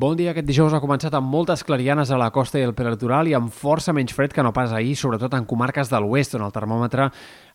Bon dia. Aquest dijous ha començat amb moltes clarianes a la costa i el prelitoral i amb força menys fred que no pas ahir, sobretot en comarques de l'oest, on el termòmetre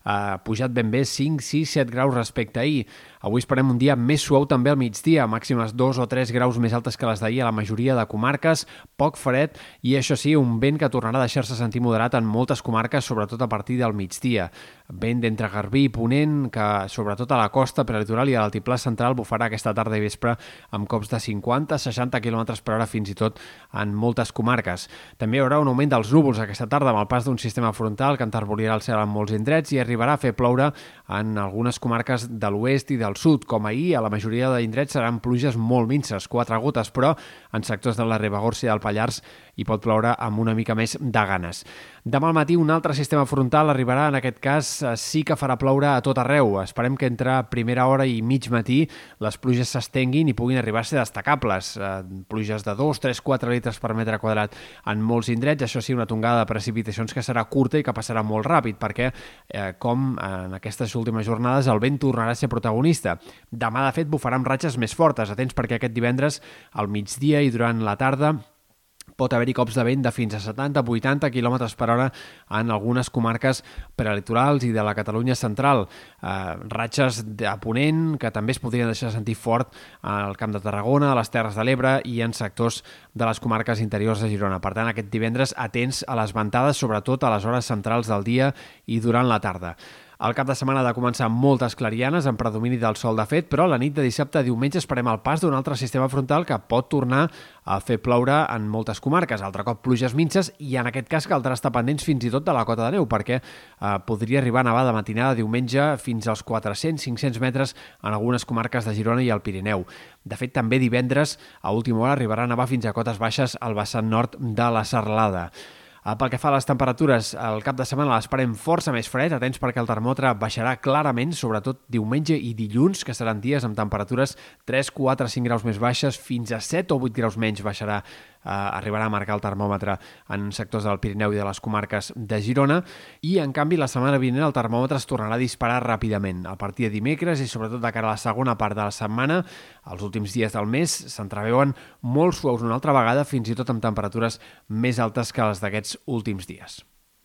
ha pujat ben bé 5, 6, 7 graus respecte a ahir. Avui esperem un dia més suau també al migdia, màximes 2 o 3 graus més altes que les d'ahir a la majoria de comarques, poc fred i això sí, un vent que tornarà a deixar-se sentir moderat en moltes comarques, sobretot a partir del migdia. Vent d'entre Garbí i Ponent, que sobretot a la costa prelitoral i a l'altiplà central bufarà aquesta tarda i vespre amb cops de 50-60 km per hora fins i tot en moltes comarques. També hi haurà un augment dels núvols aquesta tarda amb el pas d'un sistema frontal que enterbolirà el cel en molts indrets i arribarà arribarà a fer ploure en algunes comarques de l'oest i del sud. Com ahir, a la majoria d'indrets seran pluges molt minces, quatre gotes, però en sectors de la Ribagorça i del Pallars hi pot ploure amb una mica més de ganes. Demà al matí un altre sistema frontal arribarà, en aquest cas eh, sí que farà ploure a tot arreu. Esperem que entre primera hora i mig matí les pluges s'estenguin i puguin arribar a ser destacables. Eh, pluges de 2, 3, 4 litres per metre quadrat en molts indrets, això sí, una tongada de precipitacions que serà curta i que passarà molt ràpid, perquè, eh, com en aquestes últimes jornades, el vent tornarà a ser protagonista. Demà, de fet, bufarà amb ratxes més fortes. Atents perquè aquest divendres, al migdia i durant la tarda, pot haver-hi cops de vent de fins a 70-80 km per hora en algunes comarques prelitorals i de la Catalunya central. Eh, ratxes de ponent que també es podrien deixar sentir fort al Camp de Tarragona, a les Terres de l'Ebre i en sectors de les comarques interiors de Girona. Per tant, aquest divendres atents a les ventades, sobretot a les hores centrals del dia i durant la tarda. El cap de setmana ha de començar amb moltes clarianes, amb predomini del sol de fet, però la nit de dissabte a diumenge esperem el pas d'un altre sistema frontal que pot tornar a fer ploure en moltes comarques. Altre cop pluges minces i en aquest cas caldrà estar pendents fins i tot de la cota de neu perquè eh, podria arribar a nevar de matinada diumenge fins als 400-500 metres en algunes comarques de Girona i el Pirineu. De fet, també divendres a última hora arribarà a nevar fins a cotes baixes al vessant nord de la Serralada. Eh, pel que fa a les temperatures, el cap de setmana l'esperem força més fred, atents perquè el termòmetre baixarà clarament, sobretot diumenge i dilluns, que seran dies amb temperatures 3, 4, 5 graus més baixes, fins a 7 o 8 graus menys baixarà eh, arribarà a marcar el termòmetre en sectors del Pirineu i de les comarques de Girona i en canvi la setmana vinent el termòmetre es tornarà a disparar ràpidament. A partir de dimecres i sobretot de cara a la segona part de la setmana, els últims dies del mes s'entreveuen molt suaus una altra vegada, fins i tot amb temperatures més altes que les d'aquests últims dies.